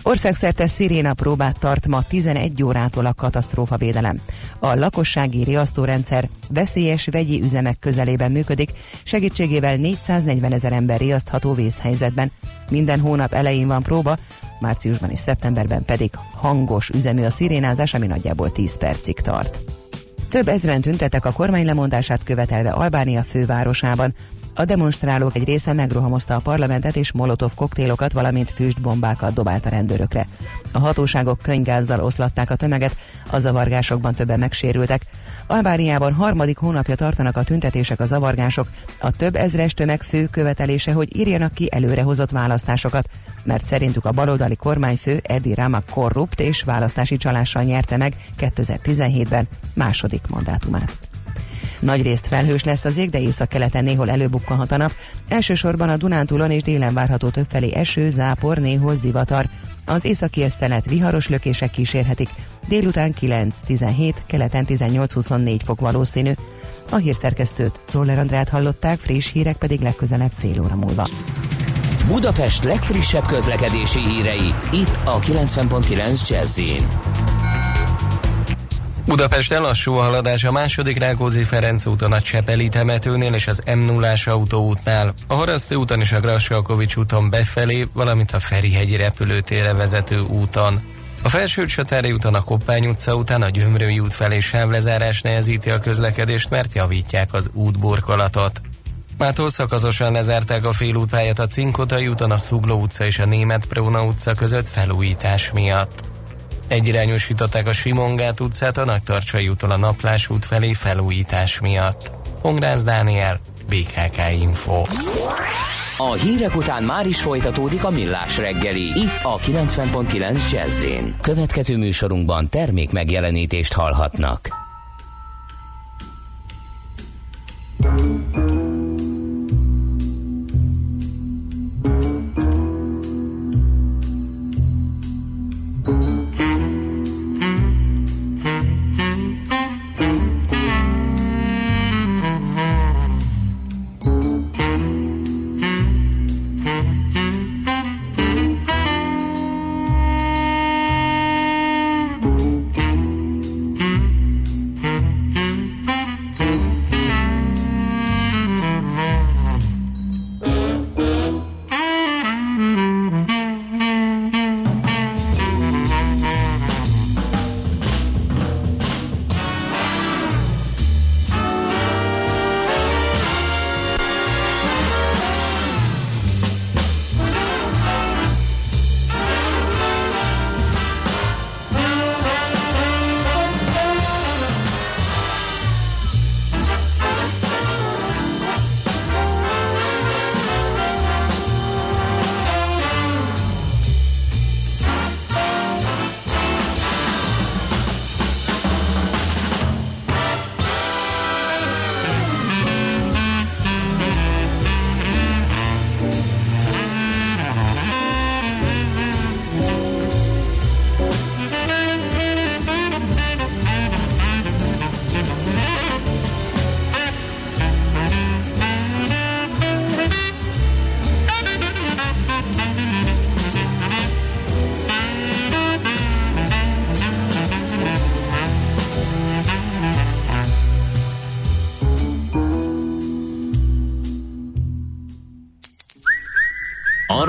Országszerte sziréna próbát tart ma 11 órától a katasztrófavédelem. A lakossági riasztórendszer veszélyes vegyi üzemek közelében működik, segítségével 440 ezer ember riasztható vészhelyzetben. Minden hónap elején van próba, márciusban és szeptemberben pedig hangos üzemű a szirénázás, ami nagyjából 10 percig tart. Több ezren tüntetek a kormány lemondását követelve Albánia fővárosában. A demonstrálók egy része megrohamozta a parlamentet és molotov koktélokat, valamint füstbombákat dobált a rendőrökre. A hatóságok könygázzal oszlatták a tömeget, a zavargásokban többen megsérültek. Albániában harmadik hónapja tartanak a tüntetések a zavargások. A több ezres tömeg fő követelése, hogy írjanak ki előrehozott választásokat, mert szerintük a baloldali kormányfő Edi Rama korrupt és választási csalással nyerte meg 2017-ben második mandátumát. Nagy részt felhős lesz az ég, de észak-keleten néhol előbukkanhat a nap. Elsősorban a Dunántúlon és délen várható többfelé eső, zápor, néhol zivatar. Az északi szelet viharos lökések kísérhetik. Délután 9-17, keleten 18-24 fok valószínű. A hírszerkesztőt Zoller Andrát hallották, friss hírek pedig legközelebb fél óra múlva. Budapest legfrissebb közlekedési hírei, itt a 90.9 jazz Budapesten lassú a haladás a második Rákóczi Ferenc úton a Csepeli temetőnél és az m 0 autóútnál, a Harasztő úton és a Grassalkovics úton befelé, valamint a Ferihegyi repülőtérre vezető úton. A Felső Csatári úton a Koppány utca után a Gyömrői út felé sávlezárás nehezíti a közlekedést, mert javítják az útburkolatot. Mától szakaszosan lezárták a félútpályát a Cinkotai úton, a Szugló utca és a Német Próna utca között felújítás miatt. Egyirányosították a Simongát utcát a Nagytarcsai úton a Naplás út felé felújítás miatt. Pongrász Dániel, BKK Info. A hírek után már is folytatódik a millás reggeli, itt a 90.9 jazz Következő műsorunkban termék megjelenítést hallhatnak.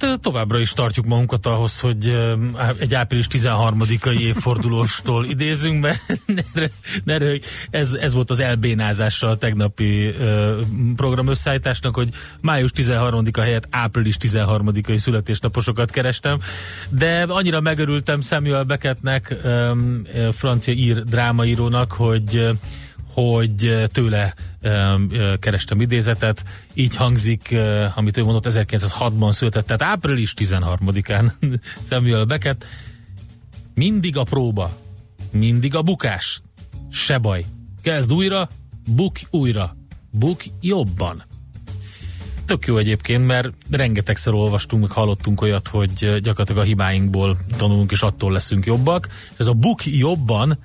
Hát továbbra is tartjuk magunkat ahhoz, hogy egy április 13-ai évfordulóstól idézünk, mert ne, ne, ez, ez volt az elbénázása a tegnapi program összeállításnak, hogy május 13-a helyett április 13-ai születésnaposokat kerestem, de annyira megörültem Samuel Beckettnek, francia ír drámaírónak, hogy hogy tőle kerestem idézetet. Így hangzik, amit ő mondott, 1906-ban született, tehát április 13-án Samuel Beckett. Mindig a próba, mindig a bukás. Se baj. Kezd újra, buk újra. Buk jobban. Tök jó egyébként, mert rengetegszer olvastunk, meg hallottunk olyat, hogy gyakorlatilag a hibáinkból tanulunk, és attól leszünk jobbak. Ez a buk jobban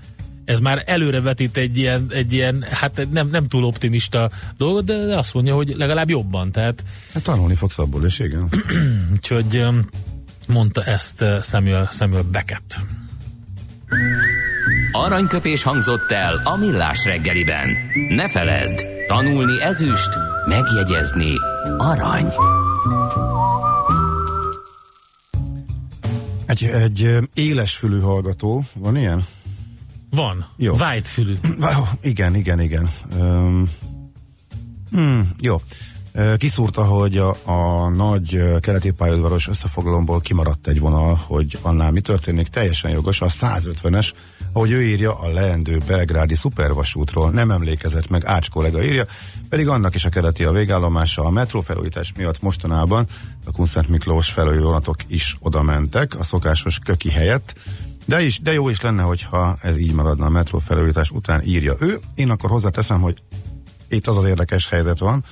ez már előrevetít egy ilyen, egy ilyen hát nem, nem túl optimista dolgot, de, azt mondja, hogy legalább jobban. Tehát, hát tanulni fogsz abból is, igen. Úgyhogy um, mondta ezt uh, Samuel, Samuel Beckett. Aranyköpés hangzott el a millás reggeliben. Ne feledd, tanulni ezüst, megjegyezni arany. Egy, egy élesfülű hallgató, van ilyen? Van. Jó. Whitefülű. Igen, igen, igen. Um, hmm, jó. Kiszúrta, hogy a, a nagy keleti pályaudvaros összefoglalomból kimaradt egy vonal, hogy annál mi történik, teljesen jogos, a 150-es, ahogy ő írja, a leendő belgrádi szupervasútról nem emlékezett meg, Ács kollega írja, pedig annak is a keleti a végállomása a metrófelújítás miatt mostanában a Kunszent Miklós felői vonatok is oda mentek, a szokásos köki helyett, de, is, de jó is lenne, hogyha ez így maradna a metró felújítás után írja ő. Én akkor hozzáteszem, hogy itt az az érdekes helyzet van,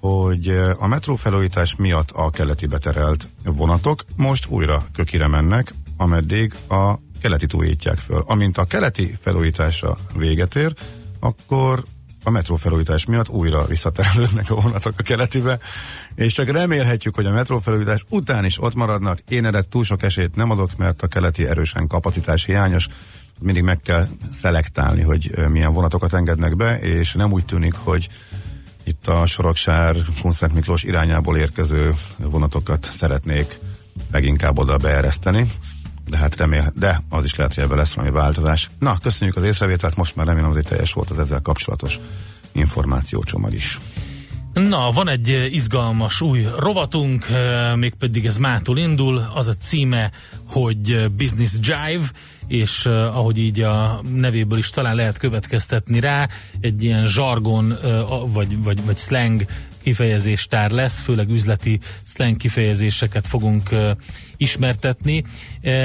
hogy a metró felújítás miatt a keleti beterelt vonatok most újra kökire mennek, ameddig a keleti túlítják föl. Amint a keleti felújítása véget ér, akkor a metrófelújítás miatt újra visszaterelődnek a vonatok a keletibe, és csak remélhetjük, hogy a metrófelújítás után is ott maradnak. Én erre túl sok esélyt nem adok, mert a keleti erősen kapacitás hiányos, mindig meg kell szelektálni, hogy milyen vonatokat engednek be, és nem úgy tűnik, hogy itt a Soroksár, Kunszent Miklós irányából érkező vonatokat szeretnék leginkább oda beereszteni de hát remél, de az is lehet, hogy ebben lesz valami változás. Na, köszönjük az észrevételt, most már remélem azért teljes volt az ezzel kapcsolatos információcsomag is. Na, van egy izgalmas új rovatunk, mégpedig ez mától indul, az a címe, hogy Business Jive, és ahogy így a nevéből is talán lehet következtetni rá, egy ilyen zsargon vagy, vagy, vagy slang kifejezéstár lesz, főleg üzleti slang kifejezéseket fogunk ismertetni.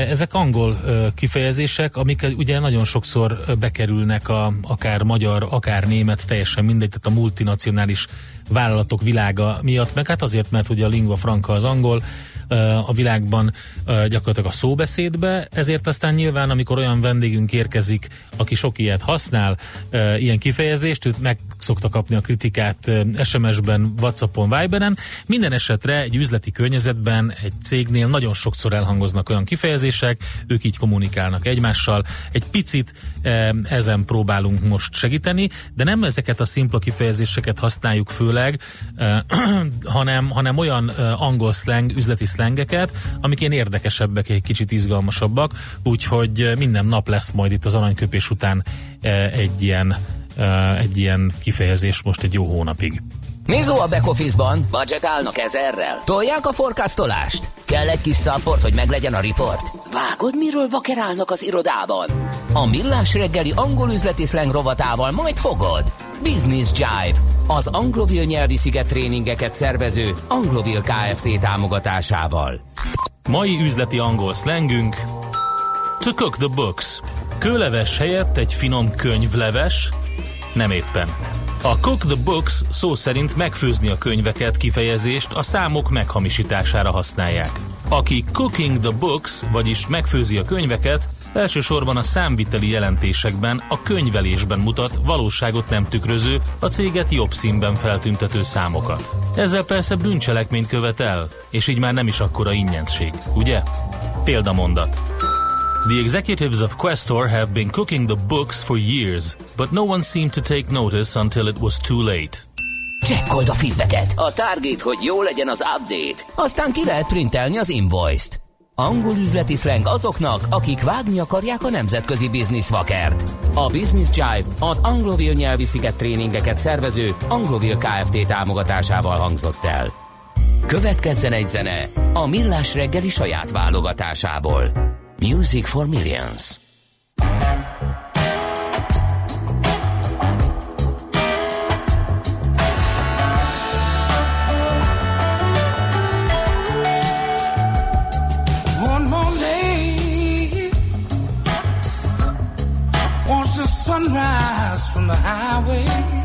Ezek angol kifejezések, amik ugye nagyon sokszor bekerülnek a, akár magyar, akár német, teljesen mindegy, tehát a multinacionális vállalatok világa miatt, meg hát azért, mert ugye a lingua franca az angol, a világban gyakorlatilag a szóbeszédbe, ezért aztán nyilván, amikor olyan vendégünk érkezik, aki sok ilyet használ, ilyen kifejezést, őt meg szokta kapni a kritikát SMS-ben, Whatsappon, Viberen. Minden esetre egy üzleti környezetben, egy cégnél nagyon sokszor elhangoznak olyan kifejezések, ők így kommunikálnak egymással. Egy picit ezen próbálunk most segíteni, de nem ezeket a szimpla kifejezéseket használjuk főleg, hanem, hanem olyan angol slang, üzleti szlengeket, amik ilyen érdekesebbek, egy kicsit izgalmasabbak, úgyhogy minden nap lesz majd itt az aranyköpés után egy ilyen, egy ilyen kifejezés most egy jó hónapig. Nézó a back office-ban, budgetálnak ezerrel. Tolják a forecastolást? Kell egy kis szapport, hogy meglegyen a report? Vágod, miről bakerálnak az irodában? A millás reggeli angol üzleti slang rovatával majd fogod. Business Jive, az anglovil nyelvi sziget tréningeket szervező Anglovil Kft. támogatásával. Mai üzleti angol slangünk To cook the books. Kőleves helyett egy finom könyvleves, nem éppen. A Cook the Books szó szerint megfőzni a könyveket kifejezést a számok meghamisítására használják. Aki Cooking the Books, vagyis megfőzi a könyveket, Elsősorban a számviteli jelentésekben, a könyvelésben mutat valóságot nem tükröző, a céget jobb színben feltüntető számokat. Ezzel persze bűncselekményt követel, és így már nem is akkora ingyenszég, ugye? Példamondat. The executives of Questor have been cooking the books for years, but no one seemed to take notice until it was too late. Csekkold a feedbacket. A target, hogy jó legyen az update. Aztán ki lehet printelni az invoice-t. Angol üzleti slang azoknak, akik vágni akarják a nemzetközi bizniszvakert. A Business Jive az Anglovil nyelvi sziget tréningeket szervező Anglovil Kft. támogatásával hangzott el. Következzen egy zene a Millás reggeli saját válogatásából. Music for Millions. sunrise from the highway.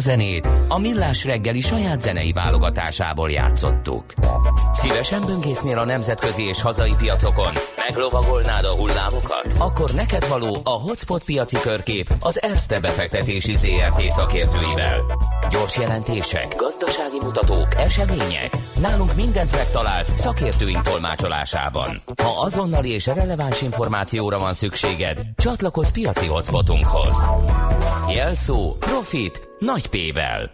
Zenét a Millás reggeli saját zenei válogatásából játszottuk. Szívesen böngésznél a nemzetközi és hazai piacokon? Meglovagolnád a hullámokat? Akkor neked való a Hotspot piaci körkép az Erste befektetési ZRT szakértőivel. Gyors jelentések, gazdasági mutatók, események. Nálunk mindent megtalálsz szakértőink tolmácsolásában. Ha azonnali és releváns információra van szükséged, csatlakozz piaci hotspotunkhoz. Jelszó Profit nagy P-vel.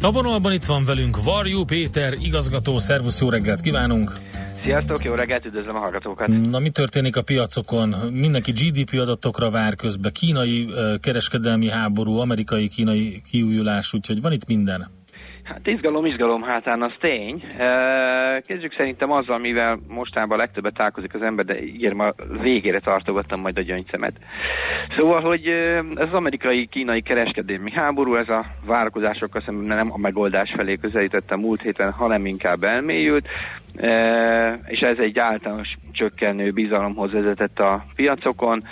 A vonalban itt van velünk Varjú Péter, igazgató, szervusz, jó reggelt kívánunk! Sziasztok, jó reggelt, üdvözlöm a hallgatókat! Na mi történik a piacokon? Mindenki GDP adatokra vár közben, kínai kereskedelmi háború, amerikai kínai kiújulás, úgyhogy van itt minden. Hát izgalom, izgalom hátán az tény. Kezdjük szerintem azzal, amivel mostában legtöbbet találkozik az ember, de ígérem a végére tartogattam majd a gyöngyszemet. Szóval, hogy ez az amerikai-kínai kereskedelmi háború, ez a várakozásokkal szemben nem a megoldás felé közelítette a múlt héten, hanem inkább elmélyült, és ez egy általános csökkenő bizalomhoz vezetett a piacokon.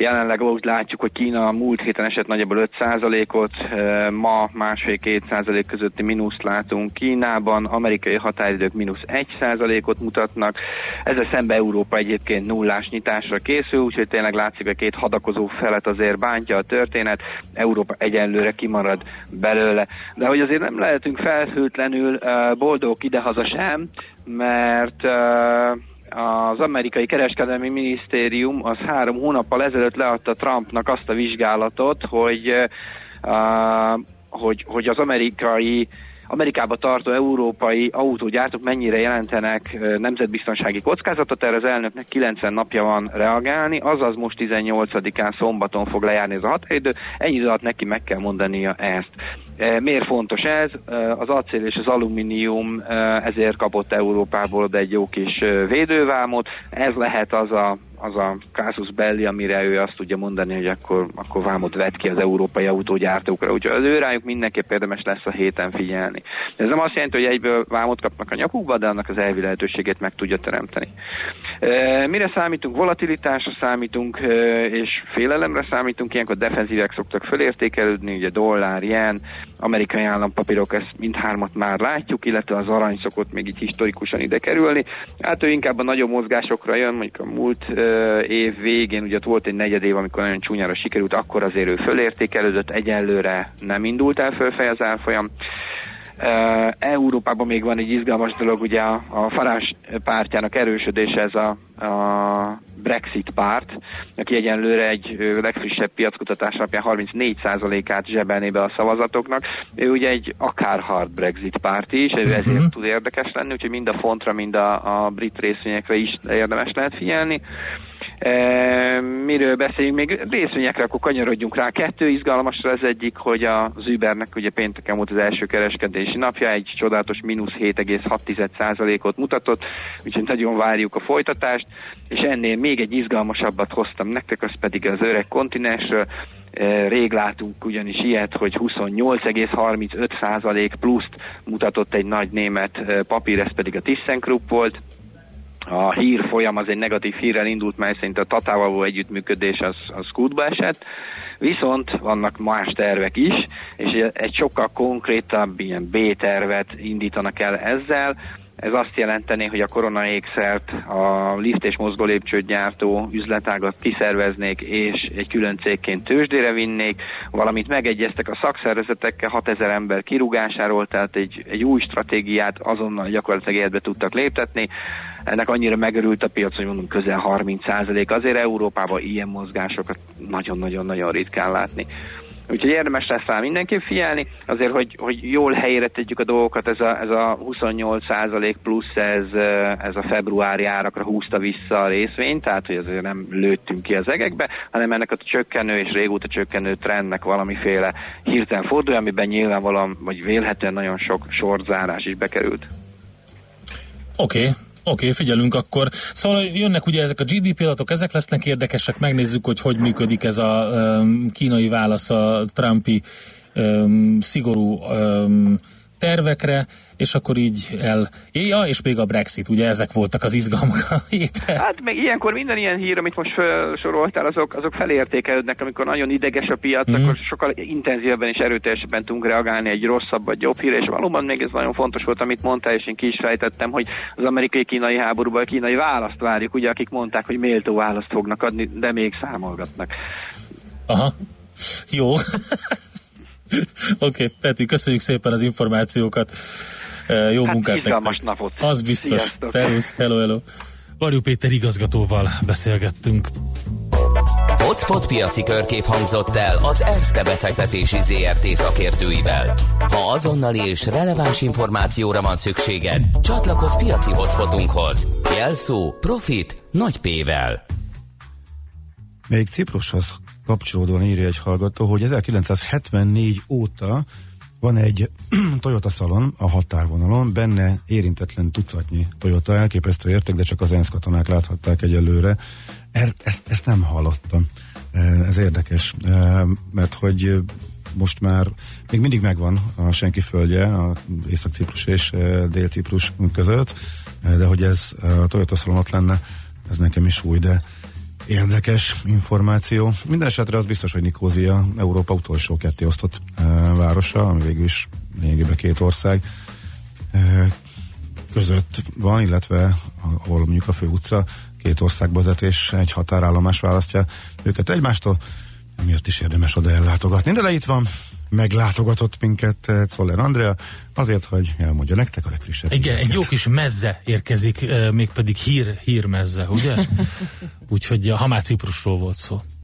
Jelenleg úgy látjuk, hogy Kína a múlt héten esett nagyjából 5%-ot, ma másfél-két százalék közötti mínuszt látunk Kínában, amerikai határidők mínusz 1%-ot mutatnak, ezzel szemben Európa egyébként nullás nyitásra készül, úgyhogy tényleg látszik, hogy két hadakozó felet azért bántja a történet, Európa egyenlőre kimarad belőle. De hogy azért nem lehetünk felhőtlenül boldogok idehaza sem, mert az amerikai kereskedelmi minisztérium az három hónappal ezelőtt leadta Trumpnak azt a vizsgálatot, hogy, uh, hogy, hogy az amerikai Amerikába tartó európai autógyártók mennyire jelentenek nemzetbiztonsági kockázatot, erre az elnöknek 90 napja van reagálni, azaz most 18-án szombaton fog lejárni ez a határidő, ennyi alatt neki meg kell mondania ezt. Miért fontos ez? Az acél és az alumínium ezért kapott Európából egy jó kis védővámot, ez lehet az a az a casus belli, amire ő azt tudja mondani, hogy akkor, akkor vámot vett ki az európai autógyártókra. Úgyhogy az ő rájuk mindenképp érdemes lesz a héten figyelni. Ez nem azt jelenti, hogy egyből vámot kapnak a nyakukba, de annak az elvi lehetőségét meg tudja teremteni. E, mire számítunk? Volatilitásra számítunk, e, és félelemre számítunk. Ilyenkor defenzívek szoktak fölértékelődni, ugye dollár, jen, amerikai állampapírok, ezt mindhármat már látjuk, illetve az arany szokott még így historikusan ide kerülni. Hát ő inkább a nagyobb mozgásokra jön, mondjuk a múlt év végén, ugye ott volt egy negyed év, amikor nagyon csúnyára sikerült, akkor azért ő fölértékelődött, egyenlőre nem indult el fölfej az árfolyam. Európában még van egy izgalmas dolog, ugye a, a Farás pártjának erősödése ez a, a Brexit párt, aki egyenlőre egy legfrissebb piackutatás alapján 34%-át zsebelné be a szavazatoknak. Ő ugye egy akár hard Brexit párt is, ő ezért uh-huh. tud érdekes lenni, úgyhogy mind a fontra, mind a, a brit részvényekre is érdemes lehet figyelni. E, miről beszéljünk még? Részvényekre akkor kanyarodjunk rá. Kettő izgalmasra az egyik, hogy az Ubernek ugye pénteken volt az első kereskedési napja, egy csodálatos mínusz 7,6%-ot mutatott, úgyhogy nagyon várjuk a folytatást, és ennél még egy izgalmasabbat hoztam nektek, az pedig az öreg kontinensről. Rég látunk ugyanis ilyet, hogy 28,35% pluszt mutatott egy nagy német papír, ez pedig a ThyssenKrupp volt, a hír folyam az egy negatív hírrel indult, mely szerint a Tatával való együttműködés az, az kútba esett, viszont vannak más tervek is, és egy sokkal konkrétabb ilyen B-tervet indítanak el ezzel, ez azt jelenteni, hogy a korona ékszert a lift és mozgó lépcsőgyártó üzletágat kiszerveznék, és egy külön cégként tőzsdére vinnék, valamint megegyeztek a szakszervezetekkel 6000 ember kirúgásáról, tehát egy, egy új stratégiát azonnal gyakorlatilag életbe tudtak léptetni. Ennek annyira megörült a piac, hogy mondom közel 30% Azért Európában ilyen mozgásokat nagyon-nagyon-nagyon ritkán látni. Úgyhogy érdemes lesz rá mindenképp figyelni, azért, hogy, hogy jól helyére tegyük a dolgokat, ez a, ez a 28% plusz, ez, ez a februári árakra húzta vissza a részvényt, tehát hogy azért nem lőttünk ki az egekbe, hanem ennek a csökkenő és régóta csökkenő trendnek valamiféle hirtelen fordulja, amiben nyilvánvalóan, vagy vélhetően nagyon sok sortzárás is bekerült. Oké, okay. Oké, okay, figyelünk akkor. Szóval jönnek ugye ezek a GDP adatok, ezek lesznek érdekesek, megnézzük, hogy hogy működik ez a um, kínai válasz a Trumpi um, szigorú um, tervekre, és akkor így el... Ja, és még a Brexit, ugye ezek voltak az izgalmak a hétre. Hát meg ilyenkor minden ilyen hír, amit most felsoroltál, azok, azok felértékelődnek, amikor nagyon ideges a piac, mm. akkor sokkal intenzívebben és erőteljesebben tudunk reagálni egy rosszabb vagy jobb hír, és valóban még ez nagyon fontos volt, amit mondtál, és én ki is fejtettem, hogy az amerikai-kínai háborúban a kínai választ várjuk, ugye, akik mondták, hogy méltó választ fognak adni, de még számolgatnak. Aha. Jó. Oké, okay, Peti, köszönjük szépen az információkat. Jó hát munkát nektek. napot. Az biztos. Szervusz, hello, hello. Varjú Péter igazgatóval beszélgettünk. Hotspot piaci körkép hangzott el az ESZTE befektetési ZRT szakértőivel. Ha azonnali és releváns információra van szükséged, csatlakozz piaci hotspotunkhoz. Jelszó Profit nagy P-vel. Még Ciprushoz kapcsolódóan írja egy hallgató, hogy 1974 óta van egy Toyota szalon a határvonalon, benne érintetlen tucatnyi Toyota, elképesztő érték, de csak az ENSZ katonák láthatták egyelőre. Er, ezt, ezt nem hallottam. E, ez érdekes, e, mert hogy most már még mindig megvan a senki földje a Észak-Ciprus és e, Dél-Ciprus között, de hogy ez a Toyota szalon ott lenne, ez nekem is új, de Érdekes információ. Minden esetre az biztos, hogy Nikózia Európa utolsó ketté osztott e, városa, ami végül is lényegében két ország e, között van, illetve ahol mondjuk a fő utca két ország vezetés, egy határállomás választja őket egymástól, miért is érdemes oda ellátogatni. De itt van, meglátogatott minket eh, Czoller Andrea, azért, hogy elmondja nektek a legfrissebb. Igen, egy jó kis mezze érkezik, eh, mégpedig hír, hírmezze, ugye? Úgyhogy ha már Ciprusról volt szó.